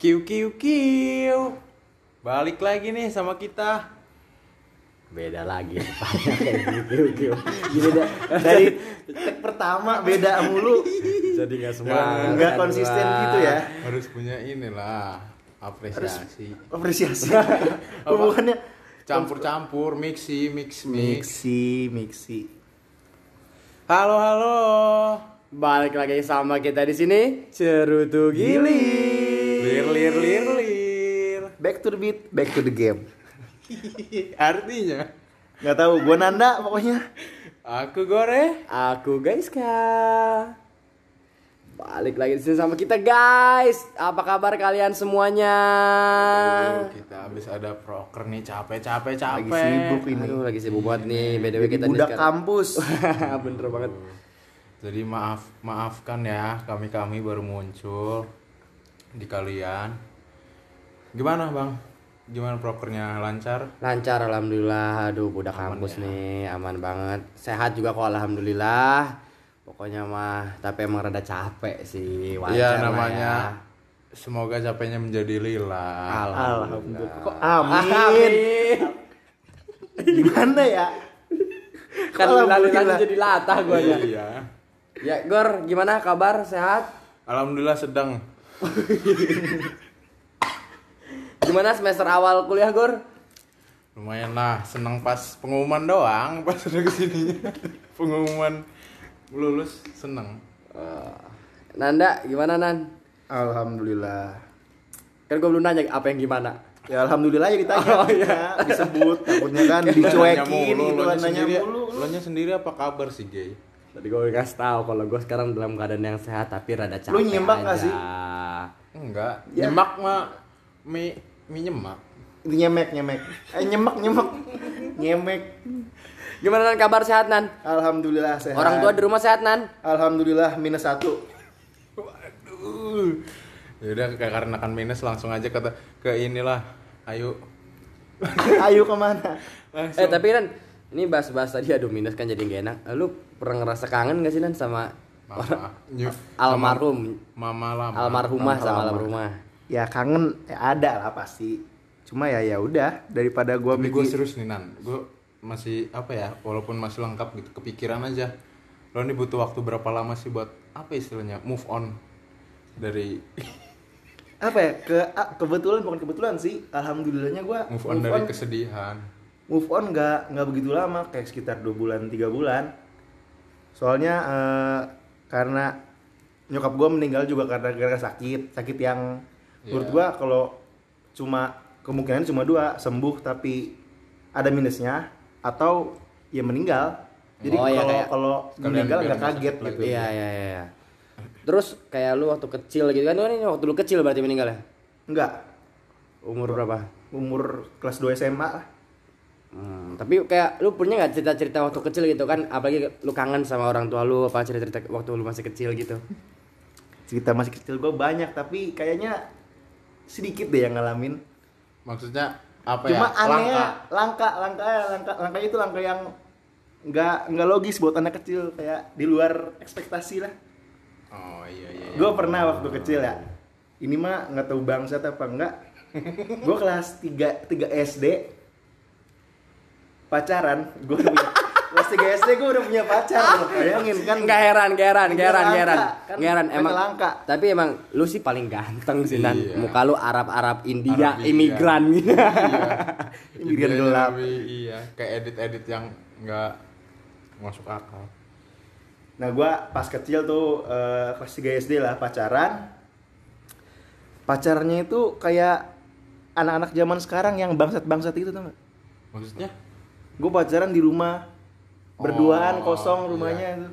Kiu kiu kiu. Balik lagi nih sama kita. beda lagi gitu Gini dah, dari tag pertama beda mulu. jadi nggak semangat, semangat Nggak konsisten gitu ya. Harus punya inilah apresiasi. Apresiasi. Hubungannya Campur-campur, mixi, mix mix. mixi, mixi. Halo halo. balik lagi sama kita di sini cerutu gili Lir lir lir lir. Back to the beat, back to the game. Artinya Nggak tahu, gua Nanda pokoknya. aku gore. aku guys kak balik lagi di sini sama kita guys apa kabar kalian semuanya Aduh, kita habis ada proker nih capek capek capek. Lagi sibuk ini. Aduh lagi sibuk banget nih btw kita Budak sekarang- kampus. bener banget Jadi maaf maafkan ya kami kami baru muncul di kalian. Gimana bang? Gimana prokernya lancar? lancar alhamdulillah aduh budak kampus nih aman banget sehat juga kok alhamdulillah pokoknya mah tapi emang rada capek sih wajar Iya lah namanya. ya. Semoga capeknya menjadi lila. Alhamdulillah. Kok amin. Gimana ya? kan Alhamdulillah. lalu jadi latah gua ya Iya. ya Gor gimana kabar sehat Alhamdulillah sedang. gimana semester awal kuliah Gor Lumayan lah, seneng pas pengumuman doang, pas udah ke sini pengumuman lulus seneng. Eh, Nanda gimana Nan Alhamdulillah. kan gua belum nanya apa yang gimana Ya alhamdulillah ya ditanya. Oh, iya. Disebut takutnya kan dicuekin mulu, gitu kan nanya sendiri, mulu. lo nya sendiri apa kabar sih gay? tadi gue kasih tahu kalau gue sekarang dalam keadaan yang sehat tapi rada capek Lu nyimak nggak aja. sih? Enggak, Ya. nyemak mah mie mie nyemak. Itu nyemek nyemek. Eh nyemek nyemek. Nyemek. gimana Nan kabar sehat Nan Alhamdulillah sehat. orang tua di rumah sehat Nan Alhamdulillah minus satu. Waduh. Ya udah kayak karena kan minus langsung aja kata ke inilah. Ayo. Ayo ke mana? Langsung. Eh tapi kan ini bahas-bahas tadi aduh minus kan jadi gak enak. Lu pernah ngerasa kangen gak sih Nan sama Mama, nyu- almarhum, Mama lama. almarhumah sama Almarhumah. Ya kangen ya ada lah pasti. Cuma ya ya udah daripada gua Tapi gue serius nih Nan, gue masih apa ya, walaupun masih lengkap gitu, kepikiran aja. Lo nih butuh waktu berapa lama sih buat apa istilahnya move on dari apa ya ke kebetulan bukan kebetulan sih alhamdulillahnya gua move on dari kesedihan. move on nggak nggak begitu lama kayak sekitar dua bulan tiga bulan soalnya eh, karena nyokap gua meninggal juga karena gara sakit sakit yang menurut Iya. gua kalau cuma kemungkinan cuma dua sembuh tapi ada minusnya atau ya meninggal jadi Oh, iya, kalau kayak- kalau meninggal nggak nggak kaget gitu lagi. Iya iya iya. iya. Terus kayak lu waktu kecil gitu kan, ini waktu lu kecil berarti meninggal ya? nggak Umur berapa? umur kelas 2 SMA lah Hmm, tapi kayak lu punya nggak cerita-cerita waktu kecil gitu kan? Apalagi lu kangen sama orang tua lu apa cerita-cerita waktu lu masih kecil gitu? cerita masih kecil gua banyak tapi kayaknya sedikit deh yang ngalamin Maksudnya apa cuma ya? anehnya langka langka langka langkanya itu langka yang nggak nggak logis buat anak kecil kayak di luar ekspektasi lah Oh iya iya. iya. gue pernah waktu kecil ya ini mah nggak tahu bangsat apa enggak gue kelas 3 3 SD pacaran gue udah punya kelas 3 SD gue udah punya pacar loh bayangin kan Nggak heran, nggak heran, nggak heran, nggak heran, kan heran. Emang langka. Tapi emang lu sih paling ganteng sih Nan. Iya. Muka lu Arab-Arab India, Arab India. imigran gitu. Iya. Imigran gelap. Iya, kayak edit-edit yang nggak masuk akal. Nah gue pas kecil tuh eh, kelas 3 SD lah pacaran Pacarnya itu kayak anak-anak zaman sekarang yang bangsat-bangsat itu gak? Maksudnya? Gue pacaran di rumah Berduaan Oh, kosong rumahnya itu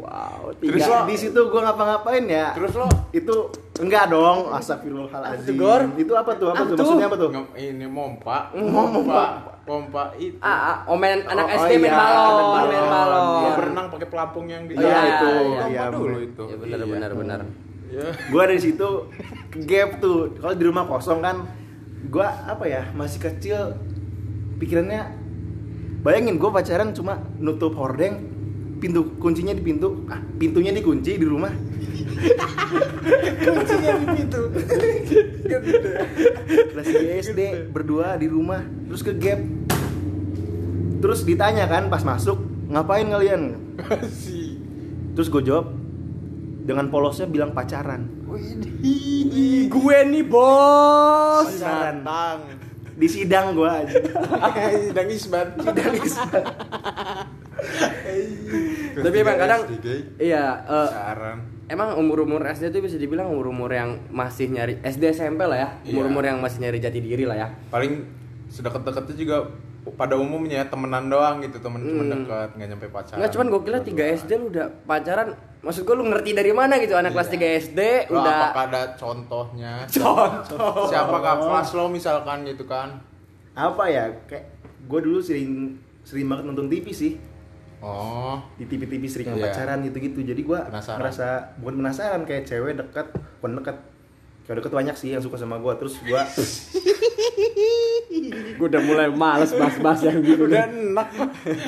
wow, Terus lo- Di situ gue ngapa-ngapain ya Terus lo Itu enggak dong Astagfirullahaladzim Apa tuh, Gor? Itu apa tuh? Apa Apa tuh? Maksudnya apa tuh? ini mompa, Mompa. mompa, pompa itu. Ah, ah, omen anak Oh, SD oh main iya, balon, main balon. Iya, berenang pakai pelampung yang di Iya, itu. Pompa Iya, dulu bener. itu. Ya benar Iya. benar benar. Iya. Gue dari situ gap tuh Kalau di rumah kosong kan Gue apa ya Masih kecil Pikirannya Bayangin gue pacaran cuma nutup hordeng pintu kuncinya di pintu. Ah, pintunya dikunci di rumah. Kuncinya di pintu. Kelas 3 SD berdua di rumah terus ke gap. Terus ditanya kan pas masuk ngapain kalian? Terus gue jawab dengan polosnya bilang pacaran. Ih, gue nih bos. pacaran. Di sidang gue aja Sidang isbat. Tapi emang kadang iya eh, Pacaran. emang umur-umur SD itu bisa dibilang umur-umur yang masih nyari SD SMP lah ya. Iya. Umur-umur yang masih nyari jati diri lah ya. Paling sedekat-dekatnya juga pada umumnya temenan doang gitu temen temen Hmm. dekat nggak nyampe pacaran. Enggak cuman gokilnya 3 SD lu udah pacaran. Maksud gue lu ngerti dari mana gitu anak kelas 3 SD Lo udah apakah ada contohnya? Contoh. siapa kak? Kelas lo misalkan gitu kan? Apa ya? Kayak gue dulu sering sering banget nonton TV sih. Oh. Di TV-TV sering Iya. pacaran gitu-gitu. Jadi gue Penasaran. ngerasa bukan penasaran kayak cewek dekat bukan dekat kayak deket banyak sih yang suka sama gue terus gue gue udah mulai males bahas-bahas yang gitu. udah enak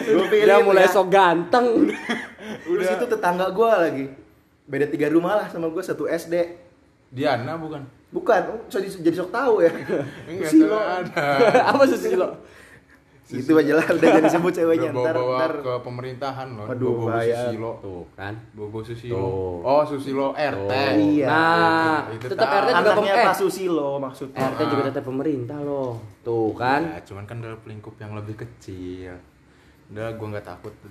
gue pilih Udah mulai ya. sok ganteng. terus itu tetangga gue lagi beda tiga rumah lah sama gue satu SD Diana bukan bukan so, jadi sok tahu ya Susilo. ada Apa Susilo? itu aja lah udah jadi sebut ceweknya Udah ntar bawa ntar ke pemerintahan loh Aduh, Bobo bahaya. Susilo Tuh kan. Bobo Susilo Tuh. oh Susilo RT Tuh. Iya. Nah, Itu tetap. RT juga anaknya Pak Susilo maksudnya RT juga tetap pemerintah loh. Tuh kan. Ya, cuman kan dalam lingkup yang lebih kecil. Udah gua nggak takut.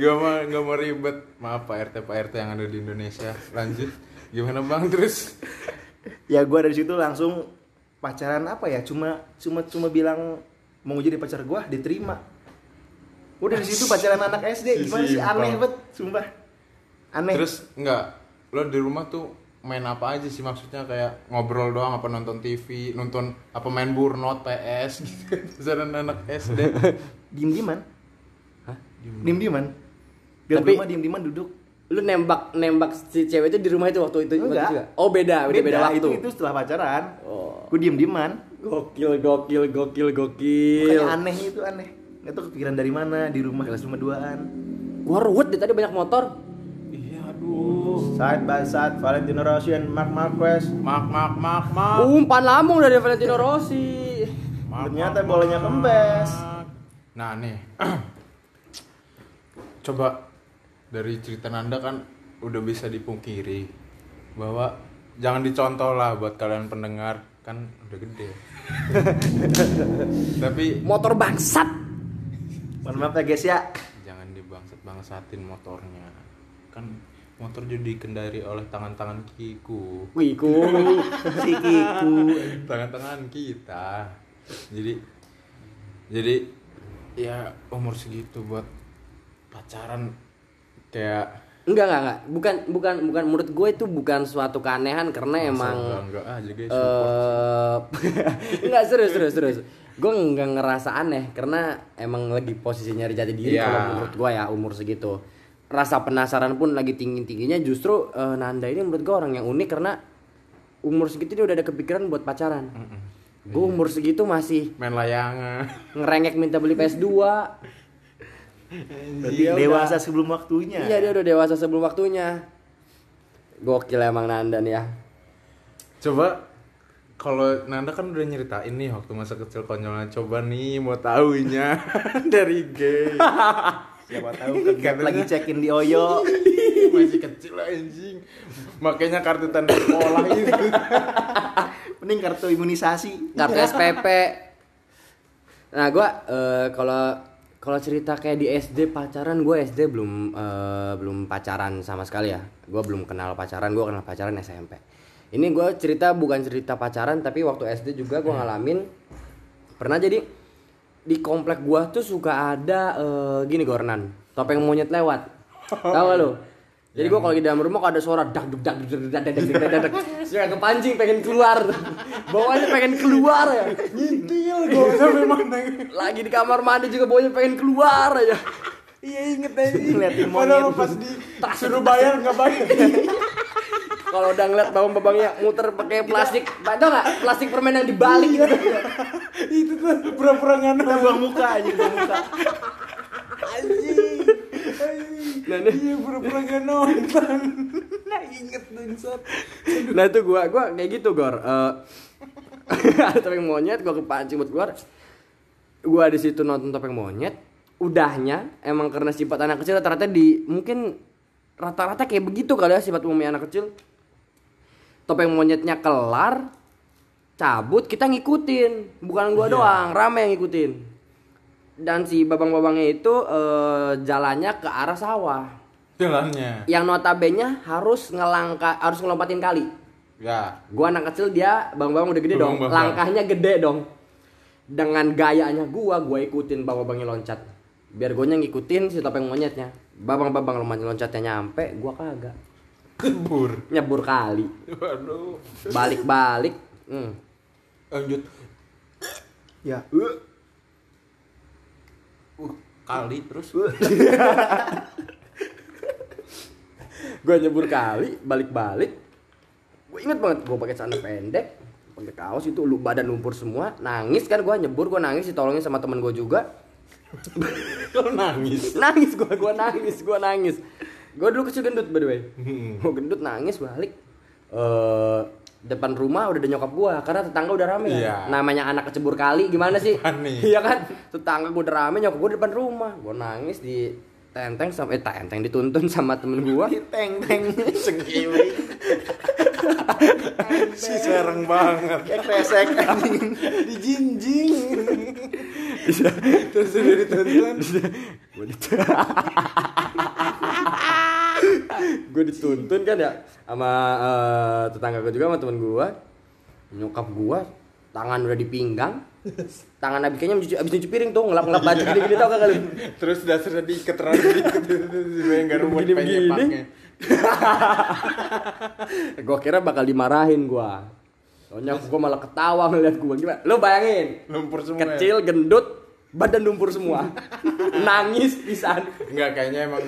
Gak mau gak mau ribet. Maaf pak rt pak rt yang ada di Indonesia. Lanjut. Gimana bang? Terus? Ya gue dari situ langsung pacaran apa ya? Cuma cuma cuma bilang mau jadi pacar gue diterima. Udah di situ pacaran anak SD gimana sih? Aneh banget sumpah. Aneh. Terus enggak lo di rumah tuh main apa aja sih maksudnya kayak ngobrol doang apa nonton TV nonton apa main burnout PS gitu pacaran anak SD diem dieman Hah? diem dieman di Tapi- rumah diem dieman duduk Lu nembak nembak si cewek itu di rumah itu waktu itu Enggak. juga? Oh beda, beda beda, waktu. itu itu setelah pacaran Oh. gue diem dieman Gokil, gokil, gokil, gokil. kayak aneh itu aneh nggak tahu kepikiran dari mana di rumah kelas rumah duaan Gua ruwet deh tadi banyak motor. Aduh side by side Valentino Rossi and Mark Marquez mak mak mak mak Umpan lambung dari Valentino Rossi. Mak, Ternyata bolanya kempes. Nah nih, coba dari cerita Nanda kan udah bisa dipungkiri bahwa jangan dicontoh lah buat kalian pendengar kan udah gede. Tapi Motor bangsat. mohon maaf ya guys ya jangan dibangsat bangsatin motornya. Kan motor juga dikendari oleh tangan-tangan kiku, Wih, ku. si Kiku tangan-tangan kita. Jadi jadi ya umur segitu buat pacaran kayak Enggak, enggak, enggak. Bukan bukan bukan menurut gue itu bukan suatu keanehan karena emang enggak, enggak aja guys support. eh enggak serius serius serius. Gue nggak ngerasa aneh karena emang lagi posisi nyari jati diri Iya. kalau menurut gue ya umur segitu. Rasa penasaran pun lagi tinggi tingginya justru eh, Nanda ini menurut gue orang yang unik karena umur segitu dia udah ada kepikiran buat pacaran. Gue umur segitu masih main layangan ngerengek minta beli PS2. Berarti Dia dewasa udah- sebelum waktunya Iya dia udah dewasa sebelum waktunya. Gokil emang Nanda nih ya. coba kalau Nanda kan udah nyeritain nih waktu masa kecil konyolnya coba nih mau taunya dari gay siapa tahu gap lagi check in di Oyo masih kecil anjing makanya kartu tanda sekolah itu mending kartu imunisasi kartu SPP. Nah, gua eh, kalau kalau cerita kayak di SD pacaran, gue SD belum eh, belum pacaran sama sekali ya. Gua belum kenal pacaran, gua kenal pacaran SMP. Ini gue cerita bukan cerita pacaran, tapi waktu SD juga gua ngalamin pernah jadi di komplek gua tuh suka ada eh, gini Gornan, topeng monyet lewat. Tahu gak lu? Jadi gua kalau di dalam rumah kalau ada suara dak duk dak duk dak dak dak dak dak dak suka kepancing pengen keluar. Bawahnya pengen keluar ya. ngintil gue sampai mana Lagi di kamar mandi juga bawahnya pengen keluar aja. iya inget aja Ngeliatin padahal monyet. pas di suruh bayar nggak bayar Kalau udah ngeliat bawang babangnya muter pakai plastik, tau nggak? Plastik permen yang dibalik gitu. itu tuh pura-pura nggak kita nonton buang muka aja buang muka. Anjing. Nah, nih. iya pura-pura nggak nonton. Nggak inget bangsat nah itu gua gua kayak gitu gor. Eh, ada topeng monyet gua kepancing buat keluar. Gua di situ nonton topeng monyet. Udahnya emang karena sifat anak kecil rata-rata di mungkin rata-rata kayak begitu kali ya sifat umumnya anak kecil topeng monyetnya kelar cabut kita ngikutin bukan gua Iya. doang rame yang ngikutin dan si babang-babangnya itu eh, jalannya ke arah sawah jalannya yang notabene harus ngelangka harus ngelompatin kali ya Gua anak kecil dia bang-bang udah gede dong. Bang-bang. Langkahnya gede dong. Dengan gayanya gua, gua ikutin bang-bangnya loncat. Biar gue ngikutin si topeng monyetnya. Babang-babang loncatnya nyampe, gua kagak. Bur Nyebur kali. waduh Balik-balik. Hmm. lanjut Ya. uh, kali terus Gua nyebur kali, balik-balik. Gue inget banget gua pakai celana pendek, pakai kaos itu lu badan lumpur semua, nangis kan gua nyebur, gua nangis ditolongin sama temen gua juga. kalau nangis nangis gua gua nangis gua nangis gua dulu kecil gendut by the way Hmm. gua gendut nangis balik eh depan rumah udah ada nyokap gua karena tetangga udah rame kan. Iya. namanya anak kecebur kali gimana sih iya kan tetangga gua udah rame nyokap gua di depan rumah gua nangis di tenteng sampai eh, tenteng dituntun sama temen gua Teng teng. Sengkiwi. si serem banget. Kayak kresek anjing. Dijinjing. Terus udah dituntun. gua dituntun gua dituntun kan ya sama eh, tetangga gua juga sama temen gua nyokap gua tangan udah di pinggang tangan abis kayaknya abis, abis nyuci piring tuh ngelap ngelap baju gini gini tau gak kalian Terus terlalu diikat Dibayang gak rumput Begini-begini. penyepaknya. gua kira bakal dimarahin gua soalnya gua malah ketawa ngeliat gua gimana lu bayangin Lumpur semua. ya? kecil gendut badan lumpur semua nangis pisan Enggak kayaknya emang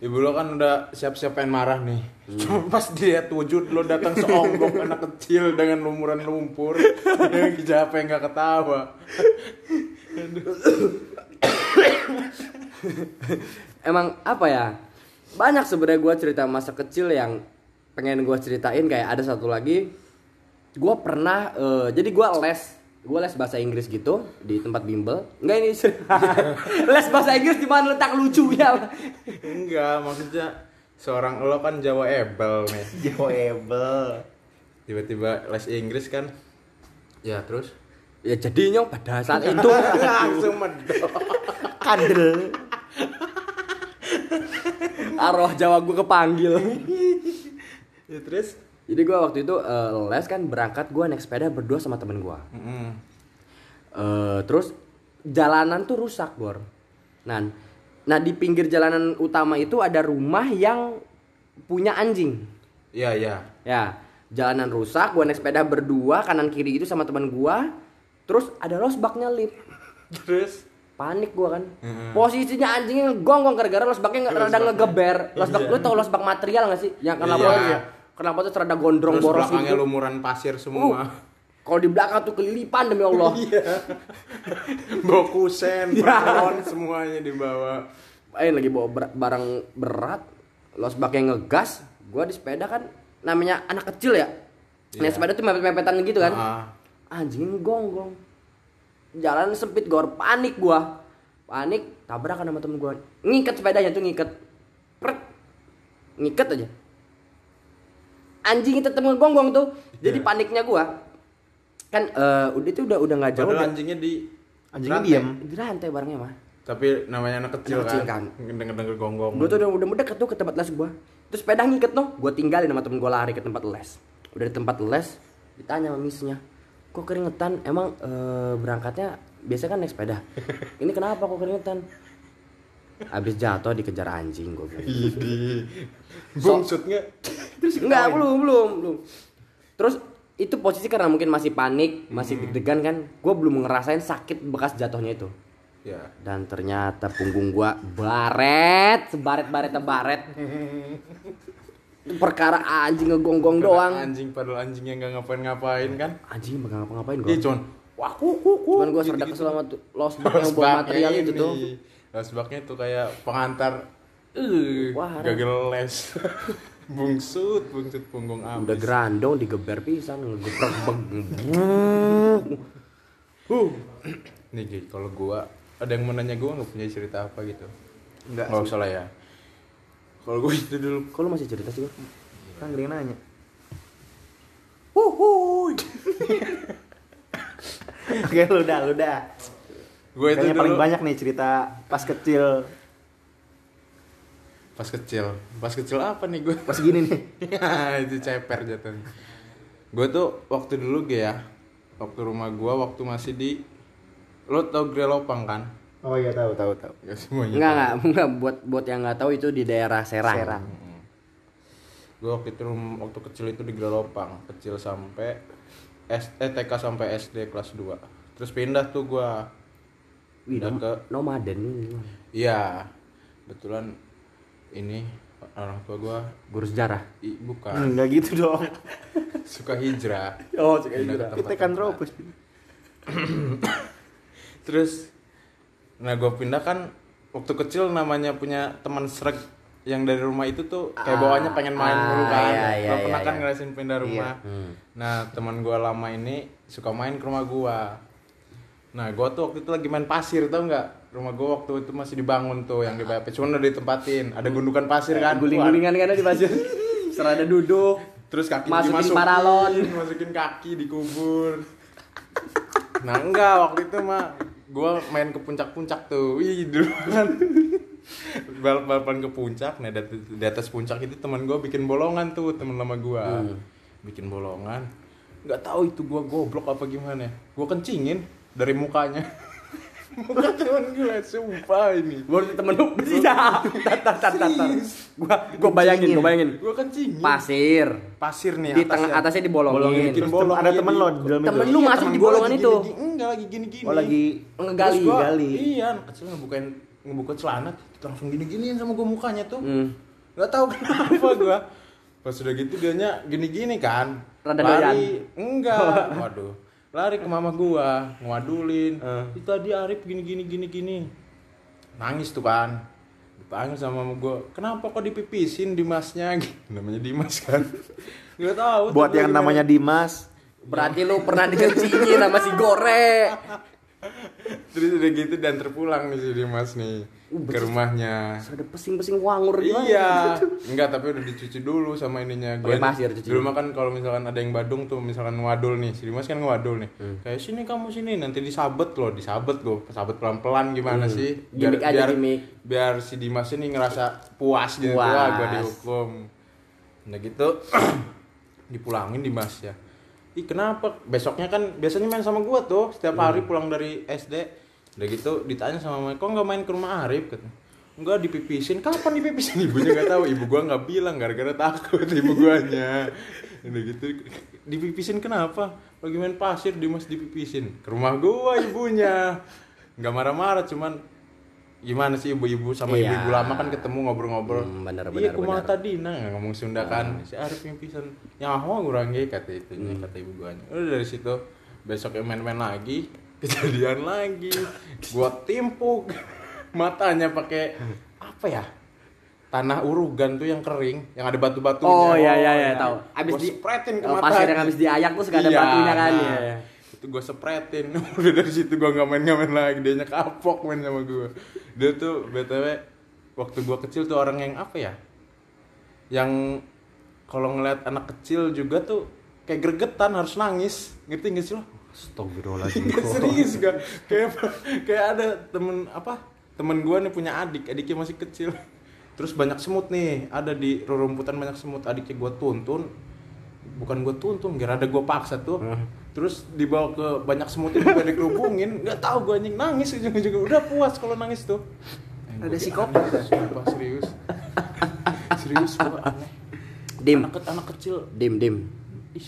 Ibu lo kan udah siap-siap pengen marah nih. Cuma pas dilihat wujud lo datang seonggok anak kecil dengan lumuran lumpur dengan siapa yang nggak ketawa. emang apa ya banyak sebenarnya gua cerita masa kecil yang pengen gua ceritain kayak ada satu lagi gua pernah eh, jadi gua les gua les bahasa Inggris gitu di tempat bimbel enggak ini les bahasa Inggris di mana letak lucunya Enggak, maksudnya seorang lo kan Jawa ebel nih. Joebel. Tiba-tiba les Inggris kan. Ya, terus ya jadi nyong pada saat itu langsung medok. Kandel. arwah Jawa gua kepanggil Ya, terus jadi gua waktu itu eh, les kan berangkat gua naik sepeda berdua sama temen gua Mm-mm. Eh, terus jalanan tuh rusak bor nah nah di pinggir jalanan utama itu ada rumah yang punya anjing Iya, iya. ya jalanan rusak gua naik sepeda berdua kanan kiri itu sama teman gua terus ada losbaknya lip Terus panik gua kan Mm-mm. posisinya anjingnya ngegonggong gara-gara losbaknya nge- rada Losbaknya. ngegeber losbak Iya. lu tau losbak material gak sih yang Iya. Kenapa tuh rada gondrong terus boros belakangnya gitu? lumuran pasir Uh, semua. kalau di belakang tuh kelilipan demi Allah. Bawa kusen, Iya. peron semuanya dibawa. eh lagi bawa ber- barang berat. Losbaknya ngegas. Gua di sepeda kan namanya anak kecil ya? Naik Iya. sepeda tuh mepet-mepetan gitu kan? Ah, anjing gonggong. Jalan sempit gor panik gua. Panik tabrakan sama temen gua. Ngikat sepedanya tuh ngikat Prek. ngikat aja anjing tetep ngegonggong tuh. Jadi Iya. paniknya gua. Kan eh, udah itu udah udah nggak jauh Padahal anjingnya di Anjingnya diam. di rantai barangnya mah Tapi namanya anak kecil Anak kecil kan. Denger-denger gonggong. Gue tuh udah, udah mendekat tuh ke tempat les gue Terus sepeda ngiket no Gue tinggalin sama temen gue lari ke tempat les. Udah di tempat les Ditanya sama misnya Kok keringetan? Emang eh, berangkatnya Biasa kan naik sepeda? Ini kenapa kok keringetan Abis jatuh dikejar anjing gue bilang Idi. Bungsutnya. Terus Enggak belum belum belum Terus itu posisi karena mungkin masih panik Masih deg-degan kan Gue belum ngerasain sakit bekas jatuhnya itu Ya. dan ternyata punggung gua baret sebaret baretnya baret perkara anjing ngegonggong doang Anjing padahal anjingnya nggak ngapain-ngapain kan. anjing nggak ngapa-ngapain gua Iya, cuman wah ku ku ku. cuman gua Gitu-gitu. serda kesel sama tuh los yang bawa material itu tuh Losbaknya tuh kayak pengantar. Eh, Wah, gagal les. bungsut bungsut punggung Udah abis gerandong digeber pisan ngegeprek beg. nih Gi, kalau gua ada yang mau nanya gua nggak punya cerita apa gitu Enggak. nggak usah lah ya kalau gua itu dulu lu masih cerita sih? Bang? Kan yang nanya. Wuhuy. Oke, lu dah, gua itu Kayaknya dulu paling banyak nih cerita pas kecil, pas kecil. Pas kecil apa nih gua? Pas gini nih. Ya, itu ceper jatuhnya. Gue tuh waktu dulu Ge, ya waktu rumah gue waktu masih di lo tau Grelopang kan? Oh iya tahu, tahu, tahu. ya semuanya Enggak, enggak, enggak. Buat buat yang nggak tahu itu di daerah Serang. Serang. gue waktu itu waktu kecil itu di Grelopang kecil sampai S eh, TK sampai SD kelas 2 terus pindah tuh gue Wih, nom- ke nomaden ini. iya kebetulan ini orang tua gue Guru sejarah. bukan Enggak gitu dong. suka hijrah Oh, Pindah ke Kita kan. Terus nah gue pindah kan waktu kecil namanya punya teman sreg yang dari rumah itu tuh kayak Ah, bawahnya pengen main ah, mulu kan. iya, iya, pernah iya, kan iya. ngerasain pindah rumah. Hmm. Nah, teman gue lama ini suka main ke rumah gua. Nah, gua tuh waktu itu lagi main pasir tau nggak? Rumah gua waktu itu masih dibangun tuh yang di BAP. Cuma udah ditempatin. Ada gundukan pasir kan. Guling-gulingan kan di pasir. Serada duduk. Terus kaki Masukin paralon. masukin kaki dikubur. Nah enggak waktu itu mah gua main ke puncak-puncak tuh. Wih dulu kan balap-balapan ke puncak. Nah di atas, puncak itu teman gua bikin bolongan tuh teman lama gua. Bikin bolongan. Nggak tahu itu gua goblok apa gimana. Gua kencingin dari mukanya. Muka temen gue, sumpah ini. Baru temen lu bisa. Tar tar tar tar. tar. Gua gua bayangin, gua bayangin. Gua kencingin. Pasir. Pasir nih Di tengah atasnya. atasnya dibolongin. bikin Terus bolong ada iya, temen lo di dalam Temen lu masuk temen di bolongan itu. enggak lagi gini-gini Oh lagi Ngegali. Gali. iya anak kecil ngebukain ngebuka celana langsung gini-giniin sama gua mukanya tuh Hmm. nggak tahu kenapa gua pas udah gitu dianya gini-gini kan Rada lari enggak waduh lari ke mama gua ngadulin Eh. itu tadi Arif gini-gini gini-gini nangis tuh kan. Dipanggil sama mama gua kenapa kok dipipisin Dimasnya? Namanya Dimas kan. Nggak tahu Buat yang gimana. namanya Dimas, Berarti lu pernah dikencingin sama si Gore. Terus udah gitu dan terpulang nih si Dimas nih ke rumahnya. Ada pesing-pesing wangur? Iya, enggak tapi udah dicuci dulu sama ininya. Pakai pasir cuci Dulu mah kan kalau misalkan ada yang badung tuh, misalkan ngewadul nih, si Dimas kan ngewadul nih. Hmm. Kayak sini kamu sini, nanti disabet loh, disabet gue, sabet pelan-pelan gimana sih? Hmm. Gimik aja, biar, gimik. biar si Dimas ini ngerasa puas gitu, Puas. wah gue dihukum. Udah gitu dipulangin Dimas ya. Ih kenapa? Besoknya kan biasanya main sama gua tuh setiap Hmm. hari pulang dari SD. Udah gitu ditanya sama mama, kok nggak main ke rumah Arif? Kata. Enggak dipipisin. Kapan dipipisin? Ibunya nggak tahu. Ibu gua nggak bilang gara-gara takut ibu guanya. Udah gitu dipipisin kenapa? Lagi main pasir Dimas dipipisin. Ke rumah gua ibunya. Nggak marah-marah cuman gimana sih ibu-ibu sama Iya. ibu-ibu lama kan ketemu ngobrol-ngobrol. Hmm, bener, iya, kumaha bener. tadi nah ngomong Sunda kan. Si Arif yang pisan. Nyaho kurang ge kata itu kata ibu gua. Udah dari situ besoknya main-main lagi, kejadian lagi. Gua timpuk matanya pakai apa ya? Tanah urugan tuh yang kering, yang ada batu-batunya. Oh, iya, iya, iya, tahu. Abis Gua di- spretin ke Oh, mata. pasir yang habis diayak terus gak ada batunya kan, iya, iya. Itu gue spretin. Udah dari situ gue nggak main main lagi. Dia kapok main sama gue. Dia tuh btw waktu gue kecil tuh orang yang apa ya? Yang kalau ngeliat anak kecil juga tuh kayak gregetan harus nangis. Ngerti gak sih lo? Astagfirullahaladzim. Serius gak? Kayak kayak ada temen apa? Temen gue nih punya adik, adiknya masih kecil. Terus banyak semut nih, ada di rerumputan banyak semut. Adiknya gue tuntun, bukan gue tuntun, gara ada gue paksa tuh. Terus dibawa ke banyak semut itu gak dikerubungin, nggak tahu gue anjing nangis ujung-ujungnya udah puas kalau nangis tuh. Eh, Ada psikopat. Sumpah serius. serius gue aneh. Dim, Anak, anak kecil, dim, dim. ih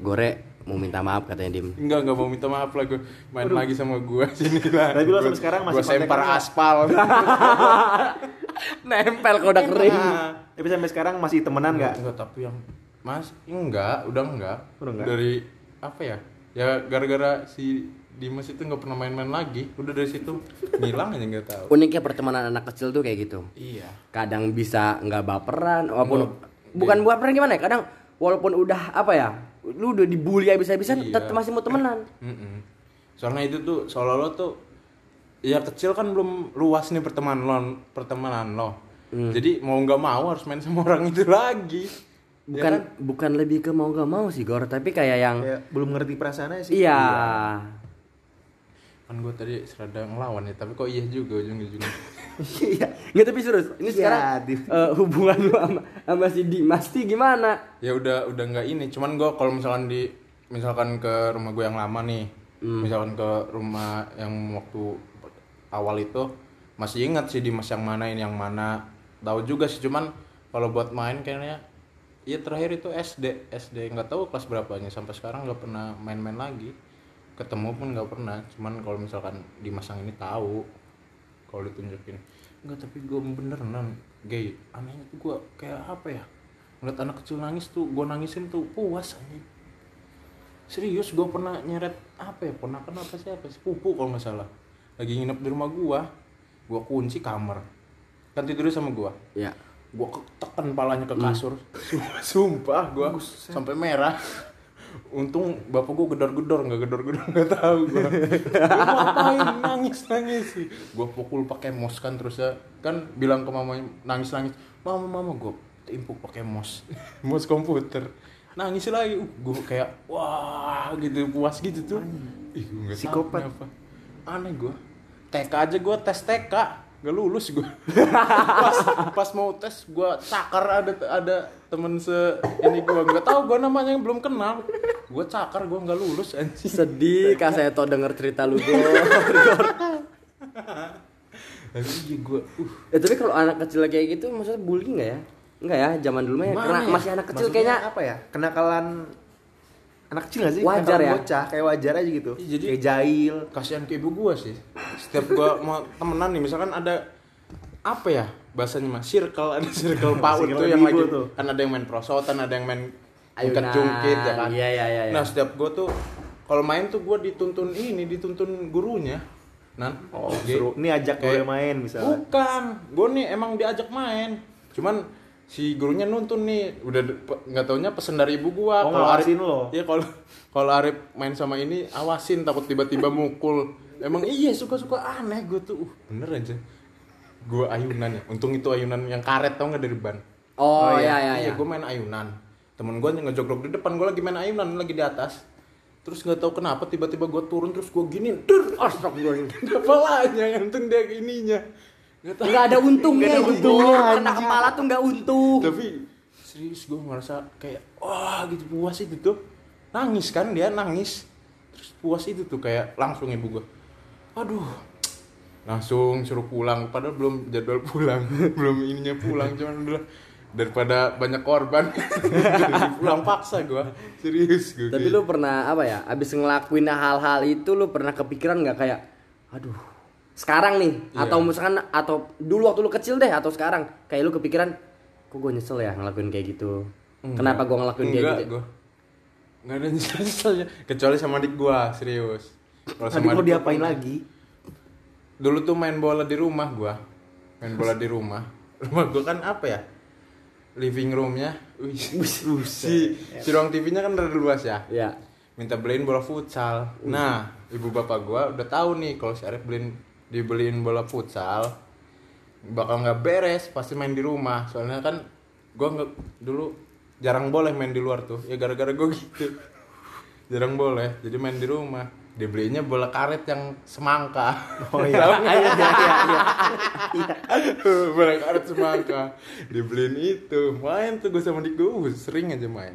Gore mau minta maaf katanya dim. Enggak, enggak mau minta maaf lah gue Main lagi sama gue sini lah Tapi lo sampai sekarang masih Gue sempar aspal Nempel kalau udah kering. Nah. Tapi sampai sekarang masih temenan nggak? Enggak, tapi yang Mas, enggak, udah enggak Udah enggak? Dari, apa ya Ya gara-gara si Dimas itu nggak pernah main-main lagi Udah dari situ ngilang aja nggak tahu Uniknya pertemanan anak kecil tuh kayak gitu. Iya Kadang bisa nggak baperan, walaupun bukan buat pernah gimana ya kadang walaupun udah apa ya lu udah dibully habis-habisan Iya. tetap masih mau temenan Mm-mm. Soalnya itu tuh seolah-olah tuh ya kecil kan belum luas nih pertemanan lo, pertemanan lo. Hmm. Jadi mau nggak mau harus main sama orang itu lagi. Ya bukan kan? bukan lebih ke mau gak mau sih Gor tapi kayak yang Kayak belum ngerti perasaannya sih iya kan gue tadi serada ngelawan ya, tapi kok iya juga ujung-ujungnya. iya. Nggak tapi serius ini Iya, sekarang eh, hubungan lu sama sama si Dimas gimana? Ya udah udah nggak ini, cuman gue kalau misalkan di misalkan ke rumah gue yang lama nih, Hmm. misalkan ke rumah yang waktu awal itu masih ingat sih di mas yang mana ini yang mana, tahu juga sih cuman kalau buat main kayaknya Iya terakhir itu SD, SD nggak tahu kelas berapanya sampai sekarang nggak pernah main-main lagi, ketemu pun nggak pernah. Cuman kalau misalkan di masang ini tahu, kalau ditunjukin, nggak tapi gue beneran. Gay. Anehnya tuh gue kayak apa ya, ngeliat anak kecil nangis tuh, gue nangisin tuh puas aja. Serius gue pernah nyeret apa ya, ponakan apa sih apa sih? Pupu kalau nggak salah, lagi nginep di rumah gue, gue kunci kamar, kan tidur sama gue ya gua tekan palanya ke kasur. Sumpah, sumpah gua. Sampai merah untung bapak gua gedor-gedor nggak gedor-gedor nggak tahu gua. Gua ngapain? Nangis nangis sih. Gua pukul pakai mos kan terus ya. Kan bilang ke mama nangis nangis mama mama gua timpuk pakai mos mos komputer. Nangis lagi. Uh, gua kayak wah gitu puas gitu tuh. Ih tahu Psikopat. kenapa. Aneh gua. TK aja gua tes TK gak lulus gua. Pas pas mau tes gua cakar ada ada temen se ini gua. Nggak tahu gua namanya yang belum kenal. Gua cakar gua nggak lulus anjing. Sedih kak saya tau denger cerita lu Gor anjing gua uh. Ya tapi kalau anak kecil kayak gitu maksudnya bullying nggak ya? Enggak ya, zaman dulu mah ya, ya? masih anak kecil Maksudnya kayaknya apa ya? kenakalan anak kecil gak sih? Wajar ya? bocah kayak wajar aja gitu. Iya, jadi- kayak jahil. kasihan ke ibu gua sih. Setiap gua mau temenan nih misalkan ada apa ya bahasanya mas circle ada circle PAUD Circle tuh yang lagi tuh. kan ada yang main prosotan ada yang main Ayunan. jungkit ya kan? Iya, iya, iya, iya. nah setiap gua tuh kalau main tuh gua dituntun ini dituntun gurunya. Nan? Oh Jadi, seru. Ini ajak gue kayak- main misalnya. Bukan. Gua nih emang diajak main. Cuman si gurunya nuntun nih udah nggak taunya pesen dari ibu gua Oh, Kalau Arif- lo. Iya kalau kalau Arif main sama ini awasin takut tiba-tiba mukul. Emang iya suka-suka aneh gue tuh. Uh, bener aja. Gue ayunan ya. Untung itu ayunan yang karet tau nggak dari ban. Oh, iya iya iya. gue main ayunan. Temen gue ngejogrok di depan gue lagi main ayunan lagi di atas. Terus nggak tahu kenapa tiba-tiba gue turun terus gue gini, der, astagfirullahaladzim. Kepalanya nganteng dia ininya. Nggak tahu. Nggak ada untungnya Nggak ada gitu. untungnya, Kena anjing. kepala tuh nggak untung. tapi serius gue ngerasa kayak wah gitu puas itu tuh nangis kan dia nangis terus puas itu tuh kayak langsung ibu gue aduh langsung suruh pulang padahal belum jadwal pulang belum ininya pulang cuman udah daripada banyak korban pulang paksa gue serius gue Tapi lu pernah apa ya? Abis ngelakuin hal-hal itu lu pernah kepikiran nggak kayak, aduh, sekarang nih Iya. atau misalkan atau dulu waktu lu kecil deh atau sekarang kayak lu kepikiran, kok gue nyesel ya ngelakuin kayak gitu. Kenapa gue ngelakuin kayak enggak gitu? gue nggak ada nyeselnya. Kecuali sama adik gue serius. Kalau mau adik gua diapain pernah. lagi? Dulu tuh main bola di rumah gua. Main bola di rumah. Rumah gua kan apa ya? Living roomnya. Si si ruang TV-nya kan rada luas ya? Ya. minta beliin bola futsal. Nah ibu bapak gua udah tahu nih kalau si Arif beliin dibeliin bola futsal bakal nggak beres pasti main di rumah. Soalnya kan gua nggak dulu jarang boleh main di luar tuh. Ya gara-gara gua gitu. Jarang boleh jadi main di rumah. Dibelinya bola karet yang semangka. Oh iya. Iya iya iya. Bola karet semangka. Dibeliin itu. Main tuh gue sama adik gue uh, sering aja main.